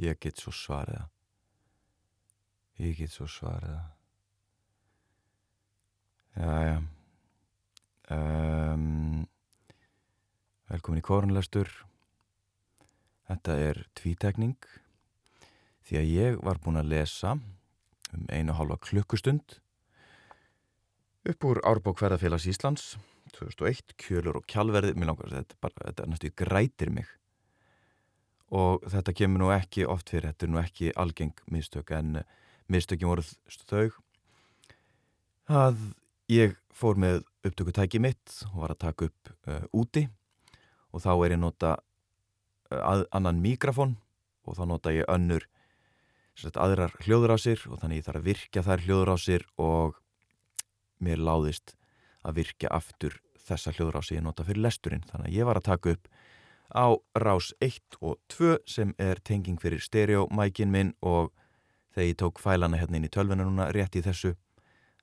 Ég get svo svariða. Ég get svo svariða. Jæja. Um, velkomin í korunlestur. Þetta er tvítekning því að ég var búin að lesa um einu hálfa klukkustund upp úr Árbók Hverðarfélags Íslands 2001, Kjölur og Kjálverði mér langar þetta, bara, þetta næstu grætir mig og þetta kemur nú ekki oft fyrir, þetta er nú ekki algeng mistök en mistökin voru þau að ég fór með upptökutæki mitt og var að taka upp uh, úti. Og þá er ég nota uh, að, annan mikrofón og þá nota ég önnur sagt, aðrar hljóður á sér og þannig ég þarf að virkja þær hljóður á sér og mér láðist að virkja aftur þessa hljóður á sér ég nota fyrir lesturinn. Þannig að ég var að taka upp á rás 1 og 2 sem er tenging fyrir stereomækin minn og þegar ég tók fælana hérna inn í tölvuna núna rétt í þessu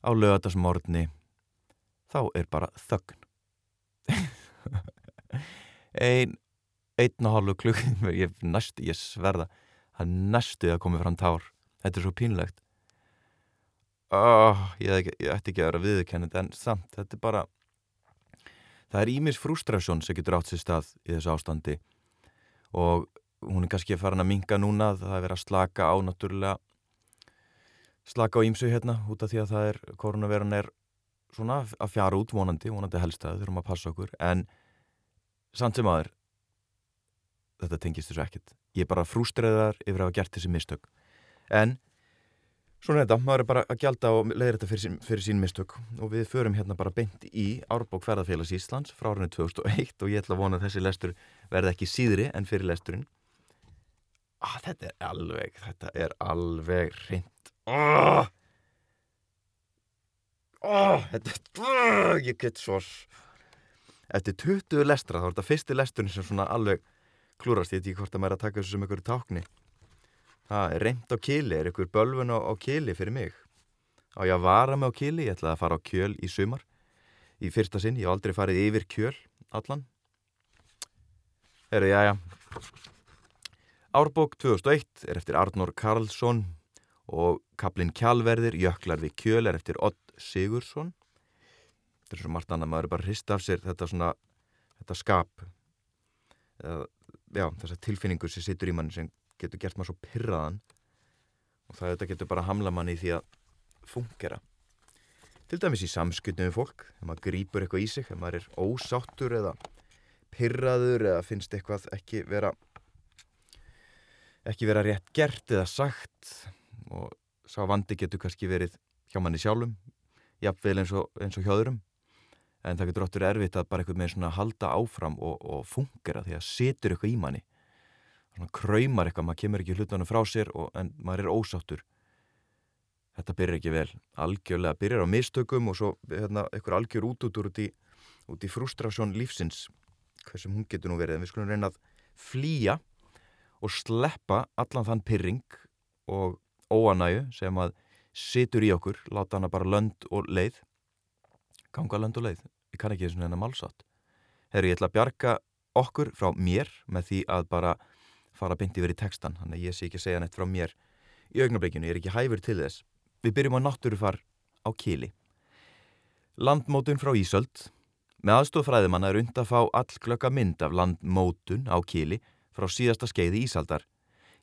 á lögadagsmórni þá er bara þögn. Ein einn og hálfu klukk ég, ég sverða það næstu að komi fram tár. Þetta er svo pínlegt oh, ég, ég ætti ekki að vera viðkennið en samt, þetta er bara það er ímis frustrasjón sem getur átt sér stað í þessu ástandi. Og hún er kannski að fara að minga núna það er verið að slaka á náttúrulega slaka á ímsu hérna út af því að það er, koronaveran er svona að fjara út vonandi, vonandi helst að þurfum að passa okkur. En samt sem aður þetta tengist þessu ekkert. Ég er bara frústreðar yfir að hafa gert þessi mistök. En svona þetta, maður er bara að gjalda og leiðir þetta fyrir sín, fyrir sín mistök. Og við förum hérna bara beint í Árbók Ferðarfélags Íslands frá árinu 2001 og ég ætla að vona að þessi lestur verði ekki síðri en fyrir lesturinn. Ah, þetta er alveg þetta er alveg reynd oh! oh, þetta oh, ég get svo eftir 20 lestra þá er þetta fyrsti lesturinn sem svona alveg klúrast, ég veit ekki hvort að maður er að taka þessu sem einhverju tákni það er reynd á kili, er einhver bölvun á, á kili fyrir mig? Á ég að vara mig á kili, ég ætlaði að fara á kjöl í sumar. Í fyrsta sinn, ég hef aldrei farið yfir kjöl allan. Herru, já, já. Árbók 2001 er eftir Arnór Karlsson og kaplinn Kjálverðir, Jöklar við kjöl er eftir Odd Sigursson þetta er svo margt annað, maður er bara hrist af sér þetta svona, þetta skap eða já, þessar tilfinningur sem situr í manni sem getur gert maður svo pyrraðan og það þetta getur bara hamla manni því að fungera til dæmis í samskutnum við fólk þegar maður grýpur eitthvað í sig þegar maður er ósáttur eða pyrraður eða finnst eitthvað ekki vera ekki vera rétt gert eða sagt. Og sá vandi getur kannski verið hjá manni sjálfum jafnveil eins og, eins og hjóðurum en það getur óttur erfitt að bara eitthvað með svona halda áfram og, og fungera því að setur eitthvað í manni kræmar eitthvað, maður kemur ekki hlutunum frá sér og, en maður er ósáttur. Þetta byrjar ekki vel. Algjörlega, byrjar á mistökum og svo hérna, eitthvað algjör út út út í, í frustrasjón lífsins. Hvað sem hún getur nú verið, en við skulum reyna að flýja og sleppa allan þann pyrring og óanægu sem að situr í okkur, láta hana bara lönd og leið. Ganga land og leið, ég kann ekki eins og hennar málsátt Herru, ég ætla að bjarga okkur frá mér með því að bara fara byndi verið í textan, þannig að ég sé ekki að segja neitt frá mér í augnablikinu, ég er ekki hæfur til þess. Við byrjum á náttúrufar á Kíli Landmótun frá Ísöld. Með aðstóð fræðimanna er und að fá all klöka mynd af landmótun á Kíli frá síðasta skeiði Ísaldar.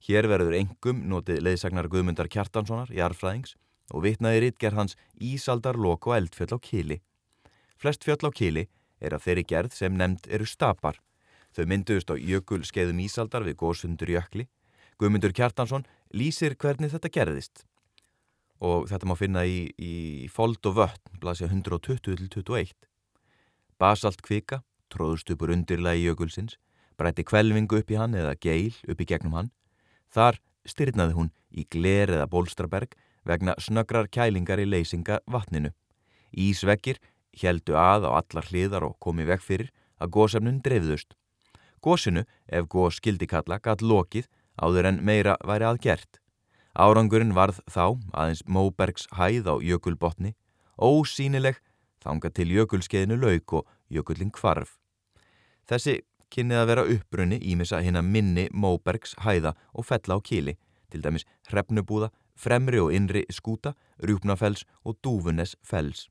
Hér verður engum notið leiðsagnar Guðmundar Kjartanssonar í arfræðings og vitnaði rittgerð hans Ísaldar lok og eldfjöll á Kíli Flest fjöll á Kili er af þeirri gerð sem nefnd eru stapar. Þau mynduðust á jökul skeiðum Ísaldar við góðsundur jökli. Guðmundur Kjartansson lýsir hvernig þetta gerðist. Og þetta má finna í, í Fold og Vötn, blasja 120-21. Basalt kvika, undirlega í jökulsins, brætti kvelvingu upp í hann eða geil upp í gegnum hann. Þar styrnaði hún í gler eða bólstraberg vegna snöggrar kælingar í leysinga vatninu. Ísveggir heldu að á allar hliðar og komi vekk fyrir að gósefnun dreifðust. Gósinu, ef gós skildi kalla, gatt lokið áður en meira væri aðgert. Árangurinn varð þá aðeins Móbergs hæð á jökulbotni, ósínileg þanga til jökulskeiðinu lauk og jökullin kvarf. Þessi kynnið að vera uppbrunni ímissa hinn að minni Móbergs hæða og fella á kíli, til dæmis hrefnubúða, fremri og innri skúta, rjúpnafells og dúfunes fells.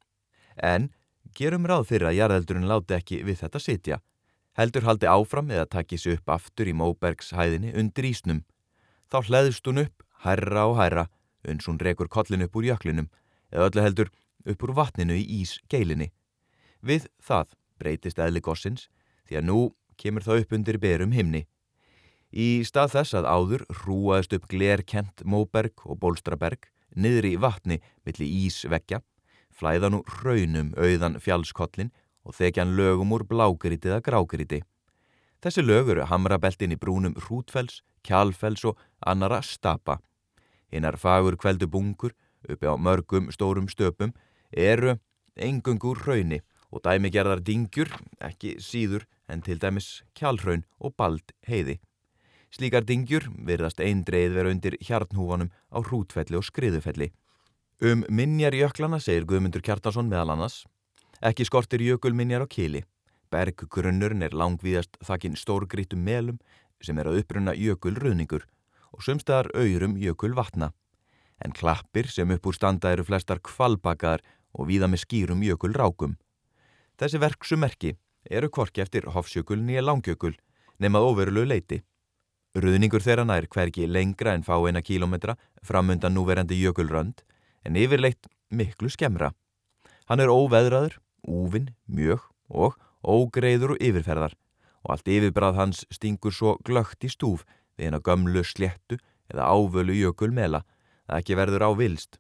En gerum ráð fyrir að jarðeldurinn láti ekki við þetta sitja. Heldur haldi áfram eða takis upp aftur í Móbergs hæðinni undir ísnum. Þá hlæðist hún upp, hærra og hærra, uns hún rekur kollin upp úr jöklinum, eða öllu heldur upp úr vatninu í ís geilinni. Við það breytist eðli gossins, því að nú kemur það upp undir berum himni. Í stað þess að áður hrúaðist upp glerkent Móberg og Bólstraberg niður í vatni millir ísveggja, flæða nú raunum auðan fjallskollin og þekjan lögum úr blágriti eða grágriti. Þessi lög eru hamrabeltin í brúnum hrútfells, kjálfells og annara stapa. Hinnar fagur kveldu bungur uppi á mörgum stórum stöpum eru engungur rauni og dæmigerðar dingjur, ekki síður en til dæmis kjálraun og bald heiði. Slíkar dingjur virðast eindreið vera undir hjarnhúfanum á hrútfelli og skriðufelli. Um minjar jöklana segir Guðmundur Kjartason meðal annars. Ekki skortir jökulminjar á kili. Berggrunnurinn er langvíðast þakkinn stórgrítum melum sem er að upprunna jökulruðningur og sumstaðar auðrum jökulvatna. En klappir sem upp úr standa eru flestar kvalbakaðar og víða með skýrum jökulrákum. Þessi verksumerki eru kvorki eftir hofsjökul nýja langjökul nefnað ofurlu leiti. Ruðningur þeirra nær hverki lengra en fá eina kílometra framundan núverandi jökulrönd en yfirleitt miklu skemra. Hann er óveðraður, úvinn, mjög og ógreiður og yfirferðar og allt yfirbrað hans stingur svo glögt í stúf við eina gömlu sléttu eða ávölu jökulmela að ekki verður á vilst.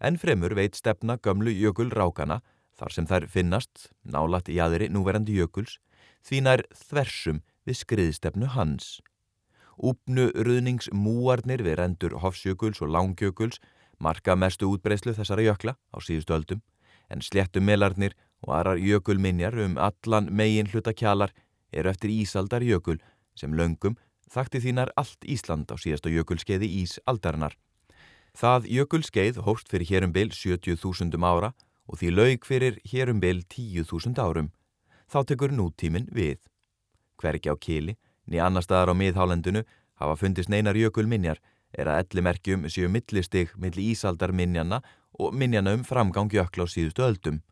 En fremur veit stefna gömlu jökulrákana þar sem þær finnast, nálat í aðri núverandi jökuls, því nær þversum við skriðstefnu hans. Úpnu ruðningsmúarnir við rendur hofsjökuls og langjökuls marka mestu útbreyslu þessara jökla á síðustu öldum, en sléttu melarnir og aðrar jökulminjar um allan megin hlutakjalar eru eftir Ísaldar jökul sem löngum þakti þínar allt Ísland á síðasta jökulskeiði Ísaldarinnar. Það jökulskeið hóst fyrir hérum byl 70.000 ára og því laug fyrir hérum byl 10.000 árum. Þá tekur nútíminn við. Hvergi á kili, niður annar staðar á miðhálendinu hafa fundist neinar jökulminjar er að ellimerkjum séu millistig milli Ísaldarminjana og minjana um framgang jökla á síðustu öldum.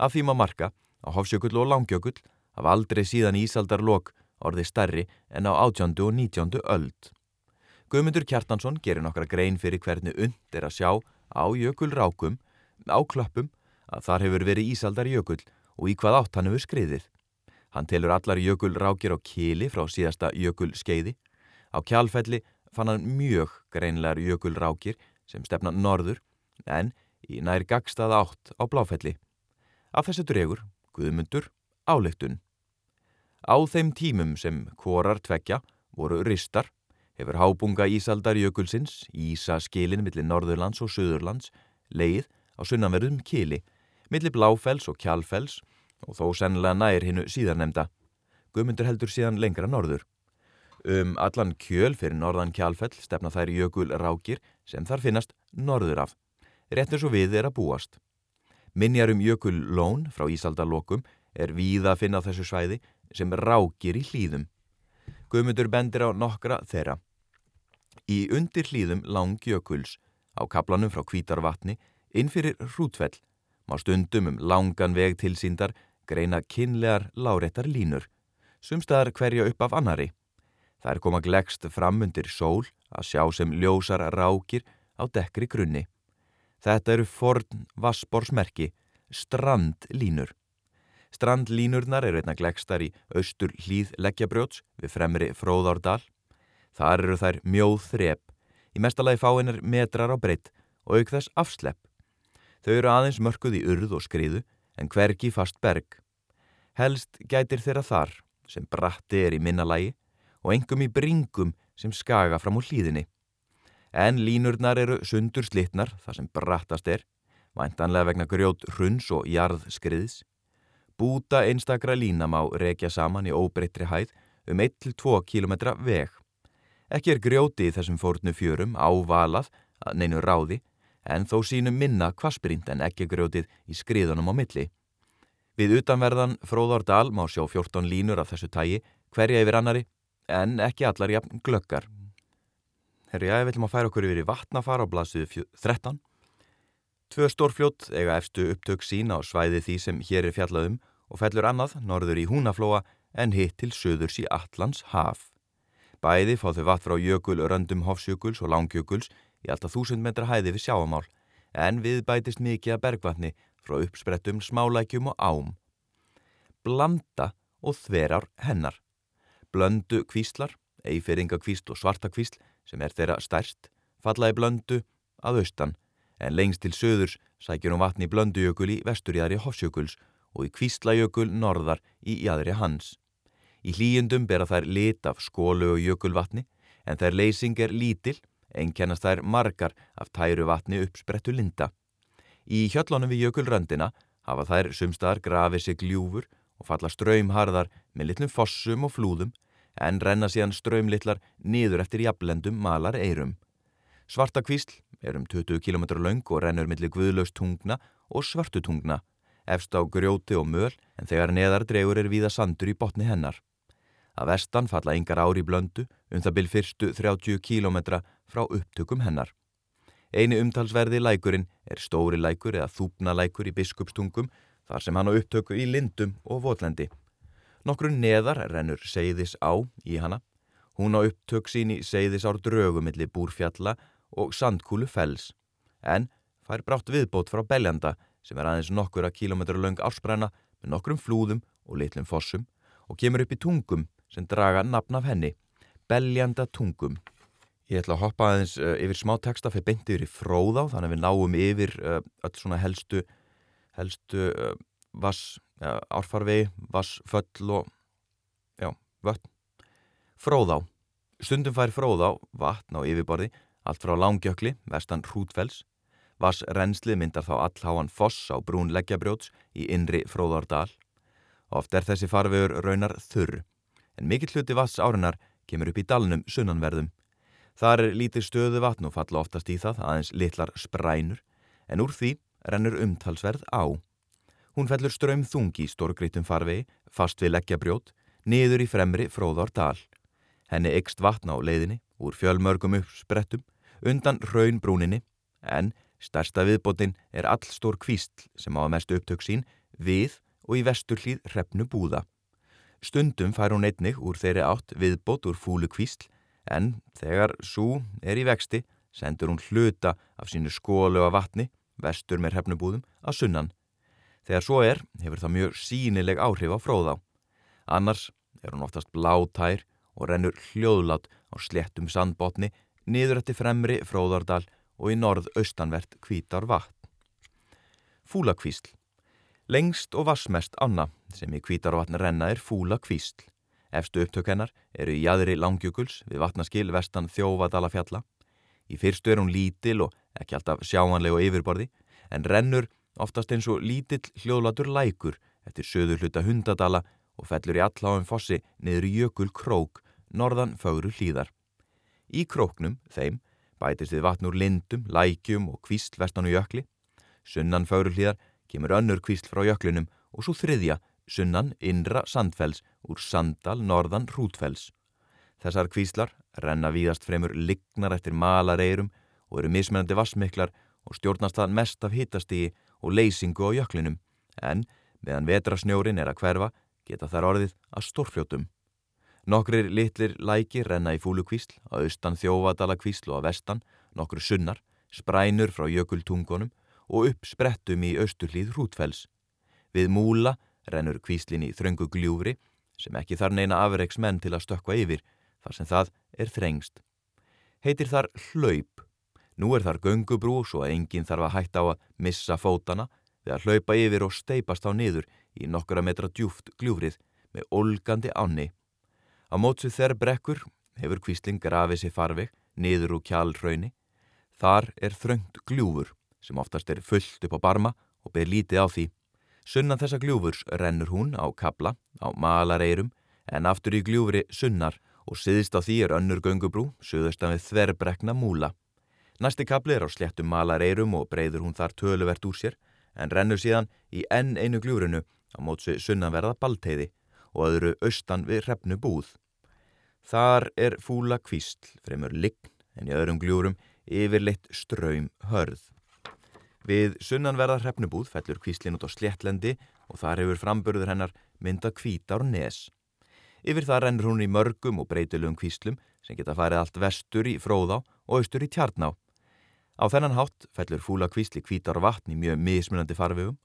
Af því maður marka að Hofsjökull og Langjökull hafa aldrei síðan Ísaldarlokk orðið stærri en á 18. og 19. öld. Guðmundur Kjartansson gerir nokkra grein fyrir hvernig und er að sjá á jökulrákum, á klöppum, að þar hefur verið Ísaldar jökull og í hvað átt hann hefur skriðið. Hann telur allar jökulrákir á kili frá síðasta jökulskeiði. Á kjálfelli fann hann mjög greinlegar jökulrákir sem stefna norður en í nær gagstað átt á bláfelli. Af þessu dregur, Guðmundur, áleiktun. Á þeim tímum sem korar tvekja voru ristar hefur hábunga Ísaldar jökulsins, Ísa skilin millir Norðurlands og Suðurlands, leið á sunnanverðum kili, millir Bláfells og Kjálfells og þó sennilega nær hinnu síðarnemda. Guðmundur heldur síðan lengra norður. Um allan kjöl fyrir norðan Kjálfell stefna þær jökul rákir sem þar finnast norður af. Réttur svo við er að búast. Minjarum jökul lón frá Ísaldalokum er víða að finna þessu svæði sem rákir í hlýðum. Guðmundur bendir á nokkra þeirra. Í undir hlýðum langjökuls á kaplanum frá kvítarvatni inn fyrir hrútfell má stundum um langan veg tilsýndar greina kynlegar láréttar línur, sumstaðar hverja upp af annari. Það er koma glegst fram undir sól að sjá sem ljósar rákir á dekkri grunni. Þetta eru forn vassborsmerki, strandlínur. Strandlínurnar eru einna glegstar í austur hlýð leggjabrjóts við fremri fróðárdal Þar eru þær mjóð þrep, í mestalagi fáinnar metrar á breytt og auk þess afslepp. Þau eru aðeins mörkuð í urð og skriðu en hvergi fast berg. Helst gætir þeirra þar sem bratti er í minnalagi og engum í bringum sem skaga fram úr hlýðinni. En línurnar eru sundur slittnar þar sem brattast er, væntanlega vegna grjót hruns og jarðskriðs. Búta einstakra línam á rekja saman í óbreyttri hæð um 1-2 km veg. Ekki er grjóti í þessum fórnu fjörum ávalað að neinu ráði en þó sínum minna kvassbrínd en ekki grjótið í skriðunum á milli. Við utanverðan Fróðardal má sjá 14 línur af þessu tægi hverja yfir annari, en ekki allar jafn glöggar. Herru, já, við viljum að færa okkur yfir í vatnafar á blasiðu 13. Tvö stórfljót eiga efstu upptök sína á svæði því sem hér er fjallaðum og fellur annað norður í húnaflóa en hitt til söðurs í Allands haf. Bæði fá þau vatn frá jökul röndum hofsjökuls og langjökuls í alltaf þúsund metra hæði við sjáamál en við bætist mikið að bergvatni frá uppsprettum smálækjum og ám. Blanda og þverar hennar. Blöndu kvíslar, eiferinga-kvísl og svartakvísl sem er þeirra stærst, fallaði blöndu að austan en lengst til söðurs sækjur hún vatni í blöndujökul í vesturjæðri Hofsjökuls og í kvíslajökul norðar í jæðri hans. Í hlýjundum bera þær lit af skólu og jökulvatni en þær leysing er lítil, einkennast þær margar af tæru vatni uppsprettu linda. Í hjöllunum við jökulröndina hafa þær sumstaðar grafið sig gljúfur og falla ströymharðar með litlum fossum og flúðum en renna síðan ströymlittlar niður eftir jafnlendum malar eirum. Svarta kvísl er um 20 km laung og rennur millir guðlaust tungna og svartu tungna, efst á grjóti og möl en þegar neðar dregur er viða sandur í botni hennar. Að vestan falla yngar ári blöndu um það byrj fyrstu 30 km frá upptökum hennar. Einu umtalsverði lækurinn er stóri lækur eða þúpna lækur í biskupstungum þar sem hann á upptöku í lindum og votlendi. Nokkur neðar rennur Seyðis á í hana. Hún á upptök sín í Seyðis ár draugumilli búrfjalla og sandkúlu fells, en fær brátt viðbót frá Beljanda sem er aðeins nokkura kílometra laung ársbræna með nokkrum flúðum og litlum fossum og kemur upp í tungum sem draga nafn af henni, Beljanda tungum. Ég ætla að hoppa aðeins uh, yfir smá texta fyrir beinti yfir í fróðá þannig að við náum yfir uh, öll svona helstu, helstu vass, árfarvegi, vassföll og já, vötn. Fróðá. Stundum fær fróðá vatn á yfirborði allt frá langjökli, vestan hrútfells. Vass rennslið myndar þá allháan foss á brún leggjabrjóts í innri fróðardal. Oft er þessi farvegur raunar þurr, en mikill hluti vass árinar kemur upp í dalnum sunnanverðum. Þar er lítið stöðu vatn og falla oftast í það aðeins litlar sprænur, en úr því rennur umtalsverð á. Hún fellur ströym þungi í stórgrítum farvegi, fast við leggjabrjót, niður í fremri fróðardal. Henni ykst vatn á leiðinni úr fjölmörgum uppsprettum undan raunbrúninni en stærsta viðbótin er allstór kvísl sem á að mestu upptök sín við og í vestur hlýð hrefnu búða. Stundum fær hún einnig úr þeirri átt viðbót úr fúlu kvísl en þegar svo er í vexti sendur hún hluta af sínu skólu af vatni, vestur með hrefnubúðum, að sunnan. Þegar svo er, hefur það mjög sínileg áhrif á fróðá. Annars er hún oftast blátær og rennur hljóðlát á sléttum sandbotni niður eftir fremri fróðardal og í norð-austanvert kvítar vatn. Fúlakvísl Lengst og vassmest ána sem í kvítarvatn renna er fúlakvísl. Efstu upptökennar eru í jæðri langjökuls við vatnaskil vestan þjófadala fjalla. Í fyrstu er hún lítil og ekki alltaf sjáanleg og yfirborði en rennur oftast eins og lítill hljóðlatur lækur eftir söður hluta hundadala og fellur í alláum fossi niður í jökul krók norðan fögru hlýðar. Í króknum, þeim, bætist við vatn úr lindum, lækjum og kvísl vestan og jökli. Sunnan fögru hlýðar kemur önnur kvísl frá jöklinum og svo þriðja, sunnan innra sandfells úr sandal norðan hrútfells. Þessar kvíslar renna víðast fremur lignar eftir malareirum og eru mismennandi vassmiklar og stjórnast það mest af hittastígi og leysingu á jöklinum en meðan vetrasnjórin er að hverfa geta þær orðið að stórfljótum. Nokkrir litlir læki renna í fúlukvísl, að austan þjófadala kvísl og að vestan, nokkru sunnar, sprænur frá jökultungunum og upp sprettum í austurlíð hrútfells. Við múla rennur kvíslin í þröngu gljúfri sem ekki þar neina afreiks menn til að stökka yfir þar sem það er þrengst. Heitir þar hlaup. Nú er þar göngubrú svo að enginn þarf að hætta á að missa fótana við að hlaupa yfir og steipast á niður í nokkura metra djúft gljúfrið með olgandi áni. Á mótsu þeirr brekkur hefur kvísling grafið sér farveg niður úr kjálrauni. Þar er þröngt gljúfur sem oftast er fullt upp á barma og ber lítið á því. Sunnan þessa gljúfurs rennur hún á kabla, á malareirum, en aftur í gljúfri sunnar og siðist á því er önnur göngubrú, söðustan við þverbrekna múla. Næsti kabli er á sléttum malareirum og breyður hún þar töluvert úr sér, en rennur síðan í enn einu gljúrinu á mótsu sunnanverða balteiði og öðru austan við hrefnu búð. Þar er fúla kvísl, fremur lign en í öðrum gljúrum yfirleitt ströym hörð. Við sunnanverða hrefnubúð fellur kvíslin út á sléttlendi og þar hefur framburður hennar mynda kvítar nes. Yfir það rennur hún í mörgum og breytilugum kvíslum sem geta farið allt vestur í fróðá og austur í tjarná. Á þennan hátt fellur fúla kvísli kvítar vatn í mjög mismunandi farvegum.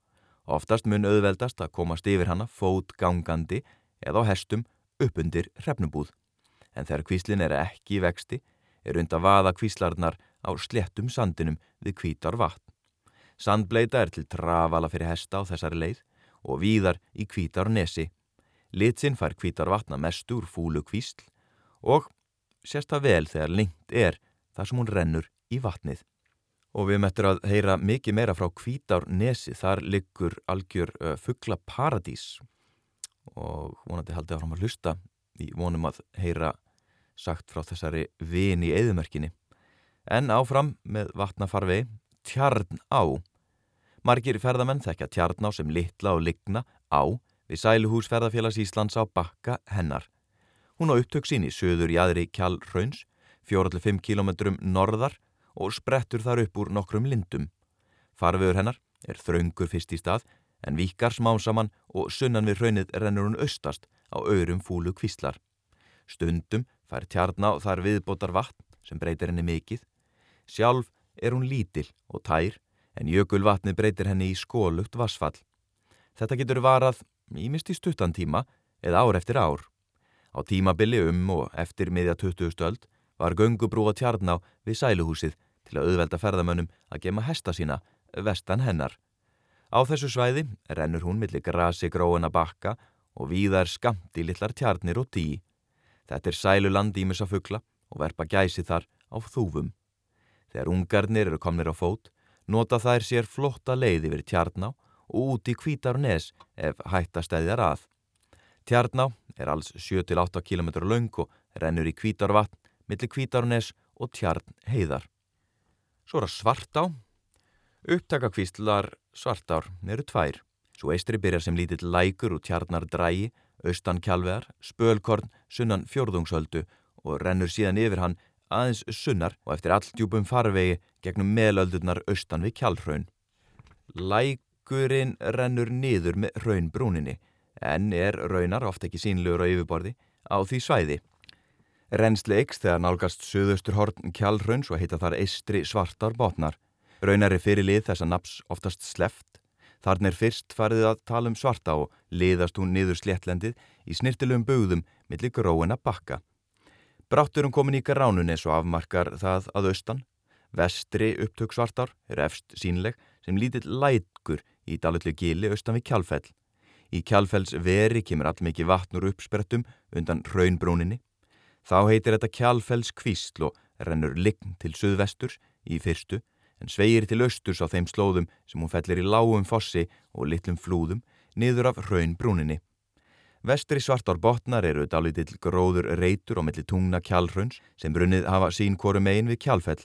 Oftast mun auðveldast að komast yfir hana fót gangandi eða á hestum upp undir hrefnubúð. En þegar kvíslin er ekki í vexti er undan vaða kvíslarnar á sléttum sandinum við kvítar vatn. Sandbleita er til trafala fyrir hesta á þessari leið og víðar í kvítar nesi. Litsinn fær kvítar vatna mest úr fúlu kvísl og sérst það vel þegar lengt er þar sem hún rennur í vatnið. Og við möttum að heyra mikið meira frá kvítar nesi, þar liggur algjör uh, fuggla paradís og vonandi haldið áfram að hlusta í vonum að heyra sagt frá þessari vini eðumerkinni. En áfram með vatnafarvei Tjarn á. Margir ferðamenn þekka Tjarn á sem litla og ligna á við Sæluhús ferðarfélags Íslands á bakka hennar. Hún á upptök sín í söður jæðri Kjall Rauns, 4-5 km norðar og sprettur þar upp úr nokkrum lindum. Farfiður hennar er þraungur fyrst í stað en vikar smásaman og sunnan við raunnið rennur hún austast á öðrum fúlu kvíslar. Stundum fær Tjarn á þar viðbótar vatn sem breytir henni mikið. Sjálf er hún lítil og tær en jökulvatni breytir henni í skólugt vassfall. Þetta getur varað ímist í stuttan tíma eða ár eftir ár. Á tímabili um og eftir miðja 20. stöld var göngubrú að tjarná við sæluhúsið til að auðvelda ferðamönnum að gema hesta sína vestan hennar. Á þessu svæði rennur hún millir grasi gróina bakka og víðar skamt í litlar tjarnir og tí. Þetta er sæluland ímessa fuggla og verpa gæsi þar á þúfum. Þegar ungarnir eru komnir á fót, nota þær sér flotta leið yfir tjarná og út í kvítarnes ef hættastæðjar að. Tjarná er alls 7-8 km laung og rennur í kvítarvatn, millir kvítarnes og tjarn heiðar. Svo er að svartá. Upptakakvíslar svartár eru tvær. Svo eistri byrjar sem lítill lækur og tjarnar drægi, austan kjálvegar, spölkorn, sunnan fjörðungsöldu og rennur síðan yfir hann aðeins sunnar og eftir alldjúpum farvegi gegnum meðlöldurnar austan við kjálfraun. Lækurinn rennur niður með raunbrúninni en er raunar oft ekki sínlegur á yfirborði á því svæði. Rennsli ykst þegar nálgast söðustur horn kjálfraun svo heita þar eistri svartar botnar. Raunar er fyrir lið þessa naps oftast sleft. Þarna er fyrst farið að tala um svarta og liðast hún niður sléttlendið í snirtilum bugðum millir gróina bakka. Bráttur um komin í Garánunis og afmarkar það að austan. Vestri upptök svartar er efst sínleg sem lítill lætgur í dalullu gili austan við kjálfell. Í kjálfells veri kemur allmikið vatnur uppsprettum undan raunbrúninni. Þá heitir þetta kjálfells kvísl og rennur lign til suðvesturs í fyrstu en sveigir til austurs á þeim slóðum sem hún fellir í lágum fossi og litlum flúðum niður af raunbrúninni. Vestri svartar botnar eru dálítill gróður reytur og milli tungna kjálhrauns sem brunnið hafa sín koru megin við kjálfell.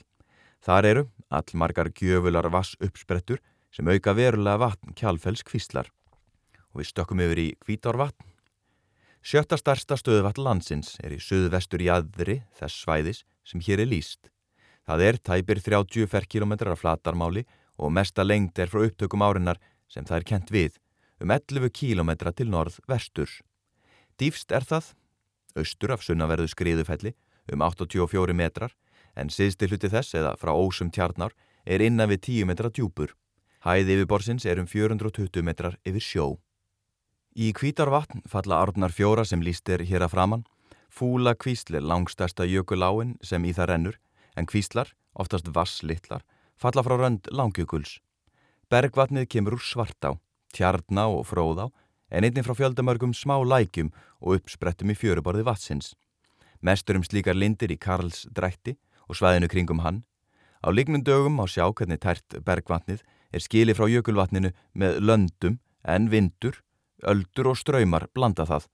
Þar eru allmargar gjöfular vass uppsprettur sem auka verulega vatn kjálfells kvíslar. Og við stökkum yfir í kvítárvatn. Sjötta starsta stöðuvatn landsins er í söðvestur jæðri þess svæðis sem hér er líst. Það er tæpir 30 ferrkilometrar af flatarmáli og mesta lengt er frá upptökum árinnar sem það er kent við um 11 kilometra til norð-vesturs. Dýfst er það, austur af sunnaverðu skriðufelli, um 84 metrar, en siðsti hluti þess, eða frá ósum tjarnar, er innan við 10 metra djúpur. Hæði yfir borsins er um 420 metrar yfir sjó. Í kvítarvatn falla árnar fjóra sem líst er hér að framann. Fúla kvísli langstasta jökuláin sem í það rennur, en kvíslar, oftast vasslittlar, falla frá rönd langjökuls. Bergvatnið kemur úr svartá, tjarná og fróðá, en einnig frá fjöldamörgum smá lækjum og uppsprettum í fjöruborði vatsins. Mestur um slíkar lindir í Karls drætti og svæðinu kringum hann. Á lignum dögum á sjá hvernig tært bergvatnið er skili frá jökulvatninu með löndum en vindur, öldur og ströymar blanda það.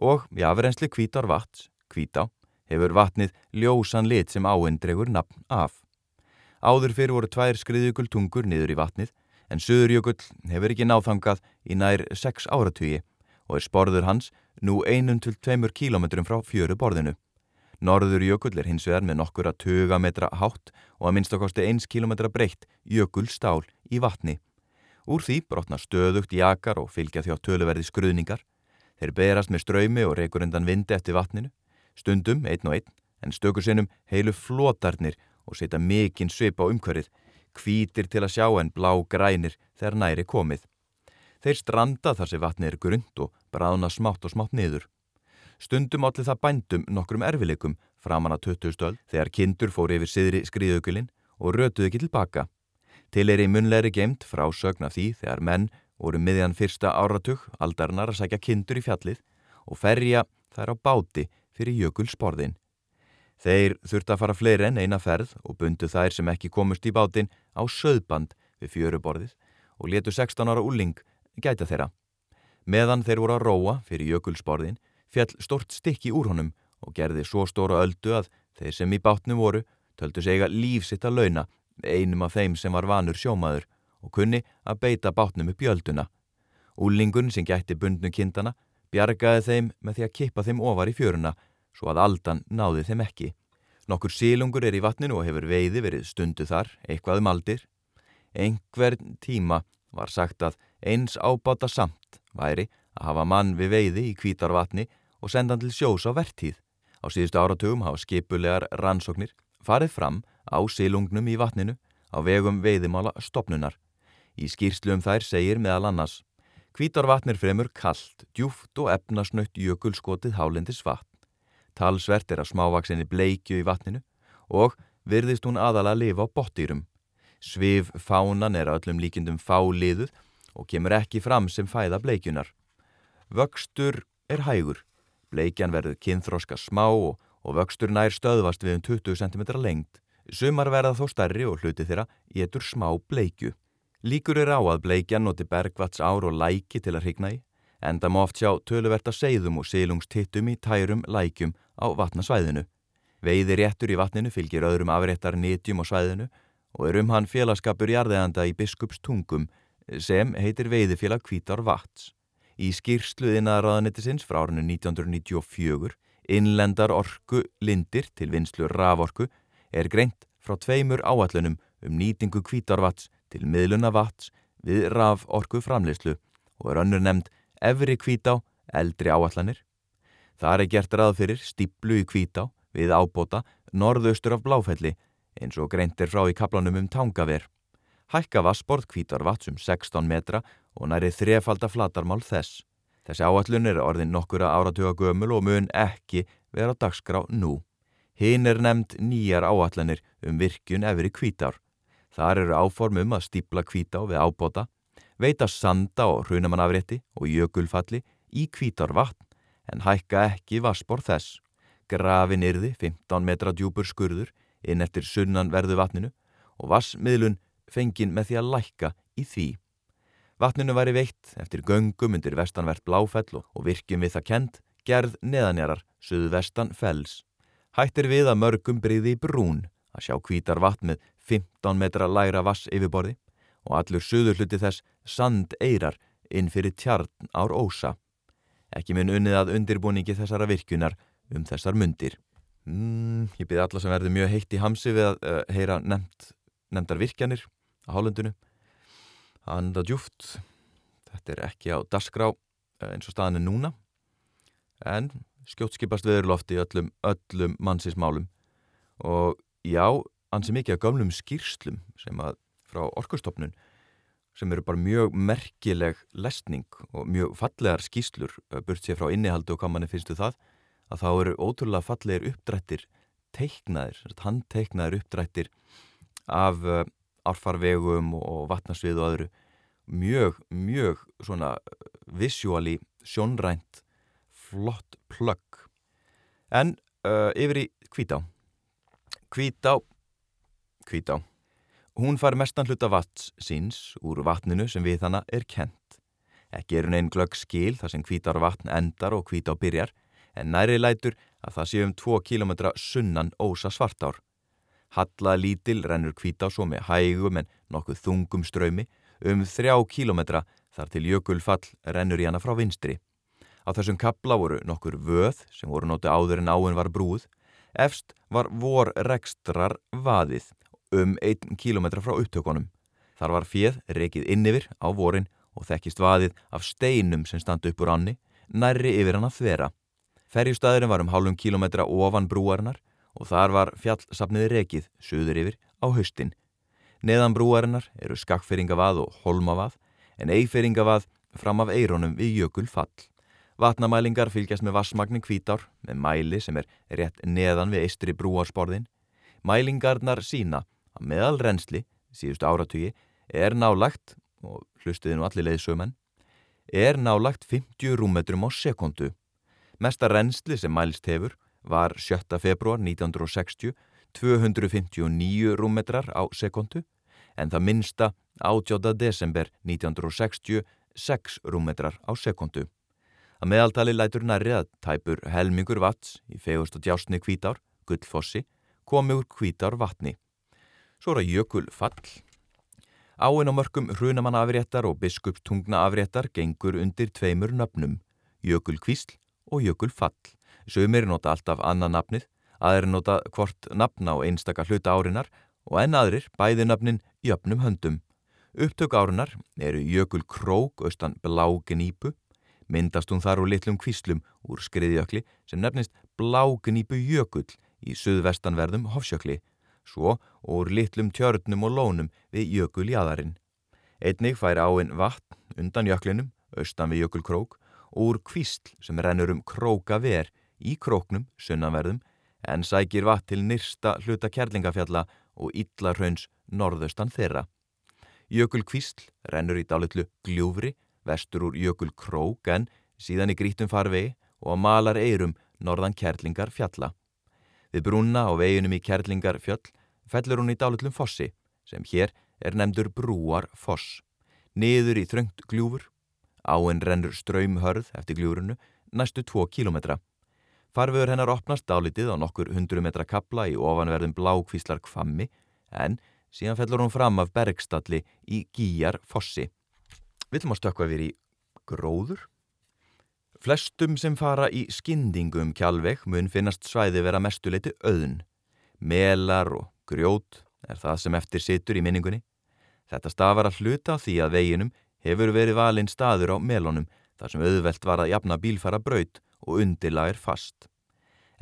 Og í afrensli kvítar vats, kvítá, hefur vatnið ljósan lit sem áendregur nafn af. Áður fyrir voru tvær skriðjökultungur niður í vatnið en Suðurjökull hefur ekki náþangað í nær 6 áratugi og er sporður hans nú einum til tveimur kílometrum frá fjöru borðinu. Norður jökull er hins vegar með nokkur að tuga metra hátt og að minnst okkosti eins kílometra breytt jökulstál í vatni. Úr því brotna stöðugt jakar og fylgja því á töluverði skruðningar. Þeir berast með ströymi og reykur undan vindi eftir vatninu, stundum einn og einn, en stökur sinnum heilu flotarnir og setja mikinn svip á umhverfið, kvítir til að sjá en blá grænir þegar næri komið. Þeir stranda þar sem vatni er grund og bráðna smátt og smátt niður. Stundum allir það bændum nokkrum erfileikum framan að 20 stöld þegar kindur fór yfir siðri skriðaugulinn og rötuðu ekki tilbaka. Til er í munleiri geimt frá sögna því þegar menn voru miðjan fyrsta áratug aldarnar að sækja kindur í fjallið og ferja þær á báti fyrir jökulsporðin. Þeir þurfti að fara fleiri en eina ferð og bundu þær sem ekki komust í bátin á söðband við fjöruborðið og letu 16 ára úling gæta þeirra. Meðan þeir voru að róa fyrir jökulsporðin fjall stort stykki úr honum og gerði svo stóra öldu að þeir sem í bátnum voru töldu segja lífsitt að launa einum af þeim sem var vanur sjómaður og kunni að beita bátnum upp í ölduna. Úlingun sem gætti bundnu kindana bjargaði þeim með því að kippa þeim ofar í fjöruna svo að aldan náði þeim ekki. Nokkur sílungur er í vatninu og hefur veiði verið stundu þar, eitthvað um aldir. Engvern tíma var sagt að eins ábáta samt væri að hafa mann við veiði í kvítarvatni og senda hann til sjós á vertíð. Á síðustu áratugum hafa skipulegar rannsóknir farið fram á sílungnum í vatninu á vegum veiðimála stopnunar. Í skýrslu um þær segir meðal annars Kvítarvatnir fremur kallt, djúft og efnasnött jökulskotið hálendis vatn. Talsvert er að smávaksinni bleikju í vatninu og virðist hún aðala að lifa á bottýrum. Svif fánan er öllum líkindum fáliðuð og kemur ekki fram sem fæða bleikjunar. Vöxtur er hægur. Bleikjan verður kynþróska smá og, og vöxtur nær stöðvast við um 20 cm lengt. Sumar verða þó stærri og hluti þeirra getur smá bleikju. Líkur er á að bleikjan noti bergvats ár og læki til að hrigna í, en það má oft sjá töluverta seiðum og sílungstittum í tærum lækjum á vatnasvæðinu. Veiði réttur í vatninu fylgir öðrum afréttar nýtjum á svæðinu og er um hann félagskapur jarðeðanda í biskupstungum sem heitir Veiðifélag Kvítar Vats. Í skýrsluðina raðanettisins frá árinu 1994, innlendar orku lindir til vinslu raforku, er greint frá tveimur áallunum um nýtingu kvítarvats til miðluna vats við raforku framleyslu og er önnur nefnd Efri Kvítá, eldri áallanir. Það er gert rað fyrir stíplu í Kvítá við ábóta norðaustur af Bláfelli eins og greint er frá í kaplanum um Tangaver. Hækka vassborð kvítar vats um 16 metra og næri þrefalda flatarmál þess. Þessi áallun er orðin nokkura áratuga gömul og mun ekki vera dagskrá nú. Hinn er nefnd nýjar áallanir um virkun efri kvítar. Þar eru áformum að stípla kvítá við ábóta, veita sanda og hrunamannafrétti og jökulfalli í kvítar vatn en hækka ekki vassborð þess. Grafin yrði 15 metra djúpur skurður inn eftir sunnan verðu vatninu og vassmiðlun fengin með því að lækka í því. Vatninu væri veitt eftir göngum undir vestanvert bláfell og virkjum við það kent gerð neðanjarar, söðu vestan fells. Hættir við að mörgum breyði í brún að sjá kvítar vatn með 15 metra lægra vass yfirborði og allur söður hluti þess sand eirar inn fyrir tjarn ár ósa. Ekki mun unnið að undirbúningi þessara virkunar um þessar mundir. Mm, ég byrði alla sem verður mjög heitt í hamsi við að uh, heyra nefnd, nefndar virkjanir á hálundinu anda djúft þetta er ekki á dasgrá eh, eins og staðan er núna en skjótskipast veðurlofti öllum, öllum mannsismálum og já, ansi mikið af gamlum skýrslum sem að frá orkustofnun sem eru bara mjög merkileg lesning og mjög fallegar skýslur eh, burt sér frá innihaldu og hvað manni finnstu það að þá eru ótrúlega fallegir uppdrættir teiknaðir, handteiknaðir uppdrættir af uh, árfarvegum og vatnarsvið og öðru. Mjög, mjög svona visuáli sjónrænt flott plögg. En uh, yfir í Kvítá Kvítá Kvítá hún far mestan hluta vats síns úr vatninu sem við hana er kent ekki er hún einn glögg skil þar sem Kvítár vatn endar og Kvítá byrjar en næri lætur að það sé um 2 km sunnan ósa svartár. Halla lítil rennur kvítá svo með hægum en nokkuð þungum ströymi um þrjá kílometra þar til jökulfall rennur í hana frá vinstri. Á þessum kapla voru nokkur vöð sem voru nóti áður en áin var brúð. Efst var vor rekstrar vaðið um 1 km frá upptökunum. Þar var fjöð rekið innifir á vorin og þekkist vaðið af steinum sem standi upp úr anni, nærri yfir hann að þvera. Ferjustæðurinn var um hálfum kílometra ofan brúarinnar og þar var fjallsafniði rekið söður yfir á haustin. Neðan brúarinnar eru skakkfeyringavad og holmavad en eifeyringavad fram af eironum við jökul fall. Vatnamælingar fylgjast með vassmagnin kvítár með mæli sem er rétt neðan við eistri brúarsporðin. Mælingarnar sína að meðal reynsli síðustu áratugi er nálagt, og hlustuði nú allir leiðsögumenn, er nálagt 50 rúmetrum á sekundu. Mesta reynsli sem mælst hefur var 7. februar 1960 259 rúmetrar á sekundu en það minsta 18. desember 1960 6 rúmetrar á sekundu. Að meðaltali lætur nærri að tæpur helmingur vats í fegust og djásni kvítár, gullfossi, komi úr kvítár vatni. Svo er að jökul fall. Áinn á mörgum hrunamanna afréttar og biskupstungna afréttar gengur undir tveimur nöfnum, jökul kvísl og jökul fall. Sumir nota alltaf annað nafnið, aðri nota hvort nafna á einstaka hluta árinar og enn aðrir bæði nafnin jöfnum höndum. Upptök árinar eru jökul krók austan bláginýpu, myndast hún þar úr litlum kvíslum úr skriðjökli sem nefnist bláginýpu jökull í suðvestanverðum hofsjökli, svo úr litlum tjörnum og lónum við jökuljaðarinn. Einnig fær áinn vatn undan jöklinum, austan við jökulkrók, úr kvísl sem rennur um krókaver í króknum, sunnanverðum, en sækir vatn til nyrsta hluta kærlingafjalla og illarhauns norðaustan þeirra. Jökul kvísl rennur í dálitlu gljúfri, vestur úr jökul krók en síðan í grítum farvegi og malar eirum norðan kærlingar fjalla. Við brúna á veginum í kærlingar fjöll fellur hún í dálitlum fossi sem hér er nefndur brúar foss. Niður í þröngt gljúfur, áinn rennur ströymhörð eftir gljúrunu næstu 2 kílometra. Farfiður hennar opnast dálitið á nokkur hundru metra kapla í ofanverðum blákvíslar kvammi en síðan fellur hún fram af bergstalli í gíjar fossi. Við ætlum að stökka við í gróður. Flestum sem fara í skyndingu um kjálveg mun finnast svæði vera mestuleiti auðn. Melar og grjót er það sem eftir situr í minningunni. Þetta stafar að hluta því að veginum hefur verið valinn staður á melunum þar sem auðvelt var að jafna bílfara braut og undirlag er fast.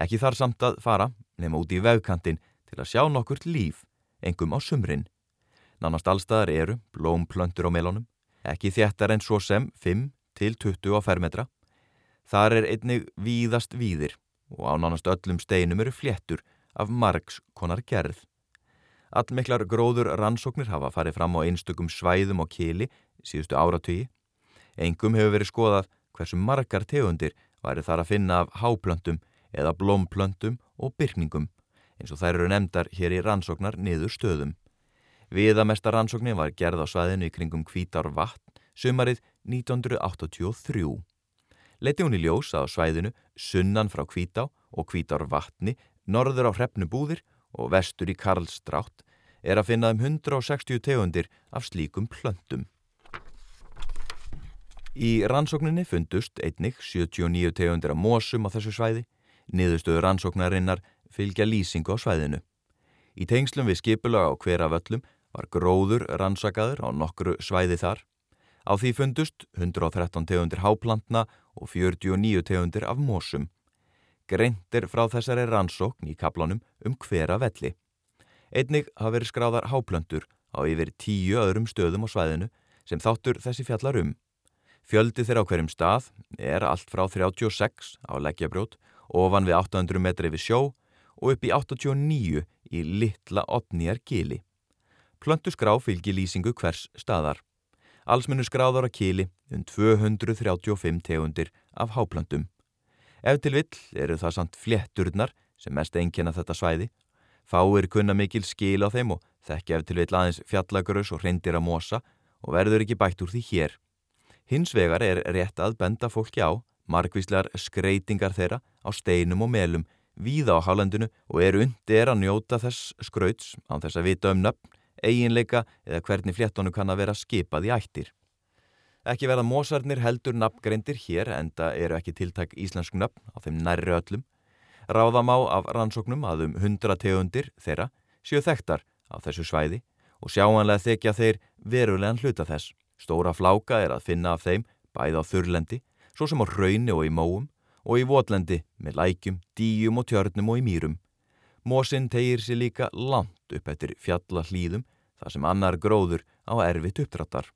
Ekki þar samt að fara nema út í vegkantin til að sjá nokkurt líf, engum á sumrin. Nánast allstaðar eru blómplöntur á melónum, ekki þjættar en svo sem 5 til 20 á fermetra. Þar er einnig víðast víðir og á nánast öllum steinum eru fléttur af margs konar gerð. Allmiklar gróður rannsóknir hafa farið fram á einstökum svæðum og kili síðustu áratögi. Engum hefur verið skoðað hversu margar tegundir væri þar að finna af háplöntum eða blómplöntum og byrkningum eins og þær eru nefndar hér í rannsóknar niður stöðum. Viðamesta rannsóknin var gerð á svæðinu í kringum Kvítar vatn sumarið 1983. Leti hún í ljós á svæðinu sunnan frá Kvítá og Kvítar vatni norður á hrefnubúðir og vestur í Karlsdrátt er að finna um 160 tegundir af slíkum plöntum. Í rannsókninni fundust einnig 79 tegundir af mósum á þessu svæði, niðurstöður rannsóknarinnar fylgja lýsingu á svæðinu. Í tengslum við skipulag á hvera völlum var gróður rannsakaður á nokkru svæði þar. Á því fundust 113 tegundir háplantna og 49 tegundir af mósum. Greintir frá þessari rannsókn í kaplanum um hvera velli. Einnig hafa verið skráðar háplöntur á yfir tíu öðrum stöðum á svæðinu sem þáttur þessi fjallar um. Fjöldi þeirra á hverjum stað er allt frá 36 á leggjabrjót, ofan við 800 metri við sjó og upp í 89 í litla opnýjar gili. Plöntu skrá fylgir lýsingu hvers staðar. Allsmennu skráður á kili um 235 tegundir af háplöntum. Ef til vill eru það samt flétturnar sem mest einkjena þetta svæði. Fáir kunna mikil skil á þeim og þekki ef til vill aðeins fjallagrös og hreindir að mosa og verður ekki bætt úr því hér. Hins vegar er rétt að benda fólki á margvíslegar skreitingar þeirra á steinum og melum víða á hálendinu og eru undir að njóta þess skrauts á þess að vita um nöfn, eiginleika eða hvernig fléttonu kann að vera skipað í ættir. Ekki verða mósarnir heldur nafngreindir hér enda eru ekki tiltak íslensk nöfn á þeim nærri öllum. Ráðamá af rannsóknum að um hundra tegundir þeirra séu þekktar á þessu svæði og sjáanlega þekja þeir verulegan hluta þess. Stóra fláka er að finna af þeim bæð á þurrlendi, svo sem á rauni og í móum og í votlendi með lækjum, díjum og tjörnum og í mýrum. Mósinn tegir sér líka langt upp eftir fjalla hlýðum þar sem annar gróður á erfitt uppdrattar.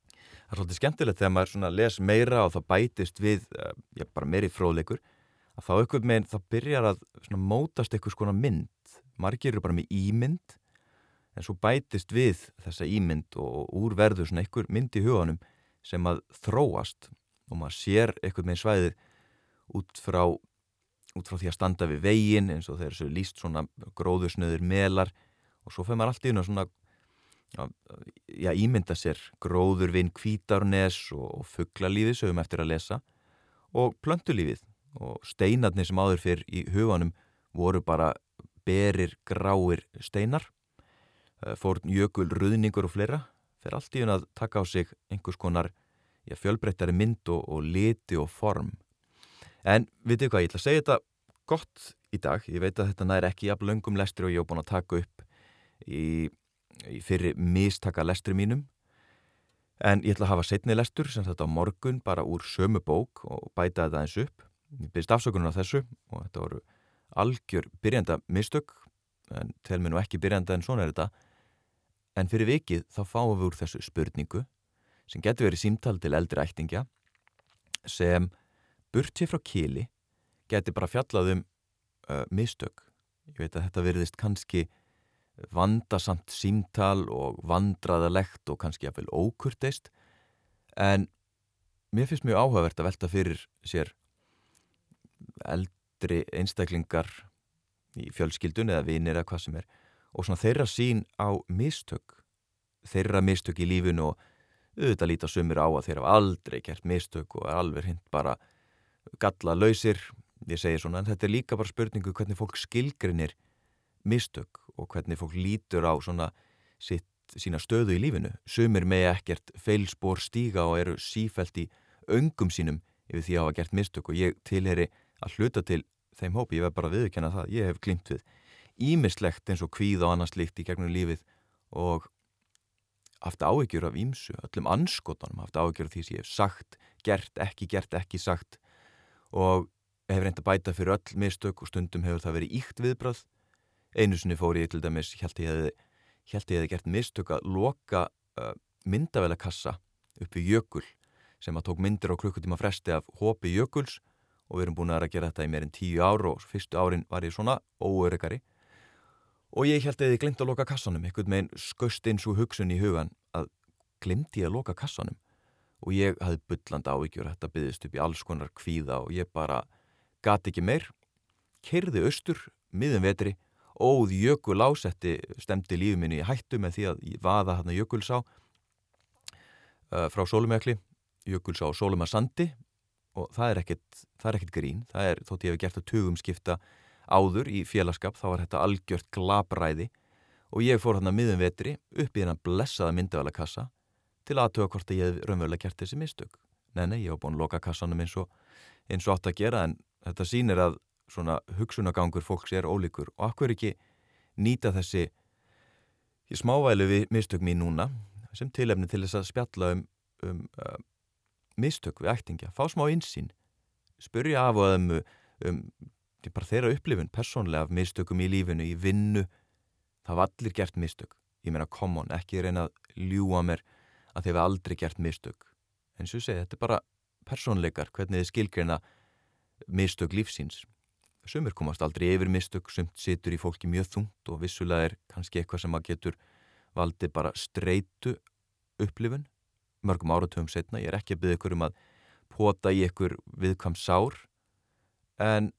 Það er svolítið skemmtilegt þegar maður les meira og það bætist við, eh, já bara meiri fróðleikur, að þá ykkur meginn það byrjar að mótast eitthvað skona mynd. Margir eru bara með ímynd en svo bætist við þessa ímynd og úrverður svona einhver mynd í huganum sem að þróast og maður sér eitthvað með svæðið út frá, út frá því að standa við veginn eins og þeir eru líst svona gróðusnöður melar og svo fyrir maður allt í unna svona já, ímynda sér gróður vinn kvítarnes og, og fugglalífið sögum eftir að lesa og plöntulífið og steinarnir sem áður fyrr í huganum voru bara berir gráir steinar eh, fórn jökul, ruðningur og fleira fyrir allt í unna að taka á sig einhvers konar já, fjölbreyttari mynd og, og liti og form En vitið hvað, ég ætla að segja þetta gott í dag. Ég veit að þetta næri ekki jafn löngum lestri og ég hef búin að taka upp í, í fyrir mistaka lestri mínum. En ég ætla að hafa setni lestur sem þetta á morgun bara úr sömu bók og bæta þetta eins upp. Ég byrst afsökunum á þessu og þetta voru algjör byrjanda mistök en tel mér nú ekki byrjanda en svona er þetta. En fyrir vikið þá fáum við úr þessu spurningu sem getur verið símtal til eldri ættingja sem burtið frá kili geti bara fjallað um uh, mistök. Ég veit að þetta verðist kannski vandasamt símtal og vandraðalegt og kannski að vel ókurteist en mér finnst mjög áhugavert að velta fyrir sér eldri einstaklingar í fjölskyldun eða vinir eða hvað sem er og svona þeirra sín á mistök þeirra mistök í lífinu og auðvitað líta sumir á að þeirra aldrei gert mistök og er alveg hinn bara galla lausir, ég segi svona, en þetta er líka bara spurningu hvernig fólk skilgrinir mistök og hvernig fólk lítur á svona sitt, sína stöðu í lífinu. Sumir með ekkert feilspór stíga og eru sífælt í öngum sínum yfir því að hafa gert mistök og ég tilheri að hluta til þeim hópi, ég verð bara að viðkjanna það, ég hef glimt við ímislegt eins og kvíð og annars líkt í gegnum lífið og haft áhyggjur af ímsu, öllum anskotanum haft áhyggjur af því sem ég hef sagt, gert, ekki gert, ekki sagt og hefur reynd að bæta fyrir öll mistök og stundum hefur það verið íkt viðbrað einu sinni fór ég til dæmis held ég hefði, held ég hefði gert mistök að loka uh, myndavælakassa upp við jökul sem að tók myndir á klukkutíma fresti af hópi jökuls og við erum búin að gera þetta í meirinn tíu ár og fyrstu árin var ég svona óöryggari og ég held að ég glemt að loka kassanum einhvern veginn skust eins og hugsun í hugan að glemt ég að loka kassanum og ég hafði byllandi ávíkjur þetta byggðist upp í alls konar kvíða og ég bara gati ekki meir. Kerði austur, miðum vetri óð jökul ásetti stemdi lífið minni í hættu með því að vaða hérna jökulsá uh, frá Sólumjökli jökulsá Sólumarsandi og það er ekkert, það er ekkert grín. Það er þótt ég hef gert að tugum skipta áður í félagskap, þá var þetta algjört glabræði og ég fór hérna miðum vetri upp í hennar blessaða myndavælakassa til aðtöða hvort að ég hef raunverulega gert þessi mistök. Nei, nei, ég hef búin að loka kassanum eins og, eins og átt að gera en þetta sýnir að svona hugsunagangur fólks er ólíkur. Og akkur ekki nýta þessi smávælu við mistök mín núna sem tilefni til þess að spjalla um, um uh, mistök við ættingja, fá smá insýn, spurja af og um, um bara þeirra upplifun persónlega af mistökum í lífinu, í vinnu, það var allir gert mistök, ég meina come on, ekki reyna að ljúa mér að þið hefur aldrei gert mistök. En svo segja, þetta er bara personleikar hvernig þið skilgreina mistök lífsíns sumir komast aldrei yfir mistök sumt situr í fólki mjög þungt og vissulega er kannski eitthvað sem að getur valdi bara streitu upplifun. Mörgum áratöfum setna, ég er ekki að byggja ykkur um að pota í ykkur viðkvam sár en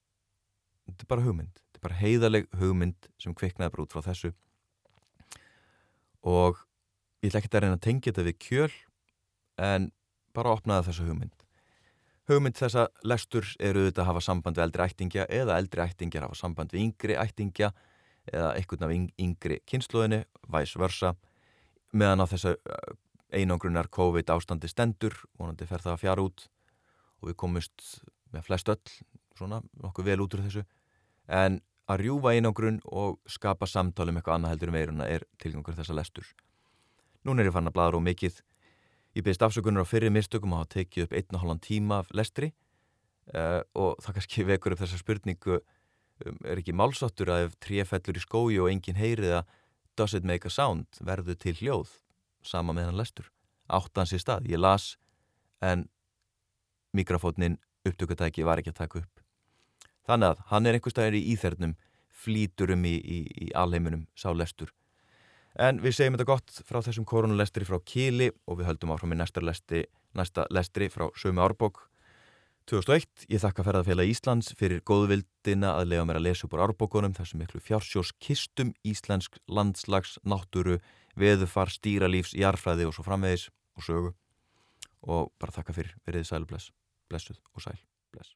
þetta er bara hugmynd. Þetta er bara heiðaleg hugmynd sem kviknaði bara út frá þessu. Og Ég ætla ekki að reyna að tengja þetta við kjöl en bara opnaða þessu hugmynd. Hugmynd þessa lestur eru auðvitað að hafa samband við eldri ættingja eða eldri ættingjar hafa samband við yngri ættingja eða einhvern af yngri kynnslóðinu, vice versa, meðan á þessu einangrunar COVID ástandi stendur, vonandi fer það að fjara út og við komumst með flest öll, svona nokkuð vel út úr þessu, en að rjúfa einangrun og skapa samtali um eitthvað annað heldur um veiruna er tilgangur þessa lestur. Nún er ég fann að bladra og mikið. Ég byrst afsökunar á fyrir mistökum að hafa tekið upp einn og halvan tíma af lestri uh, og það kannski vekur upp þessa spurningu um, er ekki málsáttur að ef trífellur í skói og enginn heyriða does it make a sound, verður til hljóð sama með hann lestur. Áttans í stað, ég las en mikrofótnin upptökutæki var ekki að taka upp. Þannig að hann er einhver staðir í íþernum, flýtur um í, í, í alheiminum, sá lestur. En við segjum þetta gott frá þessum koronalestri frá Kíli og við höldum áfram í næsta lestri, næsta lestri frá Sömi Árbók 2001. Ég þakka ferðarfélag Íslands fyrir góðvildina að lega mér að lesa upp á árbókunum þessum miklu fjársjós kistum, íslensk landslags, náttúru, veðufar, stýralífs, jarfræði og svo framvegis og sögu og bara þakka fyrir, verið sæl og bless, blessuð og sæl, bless.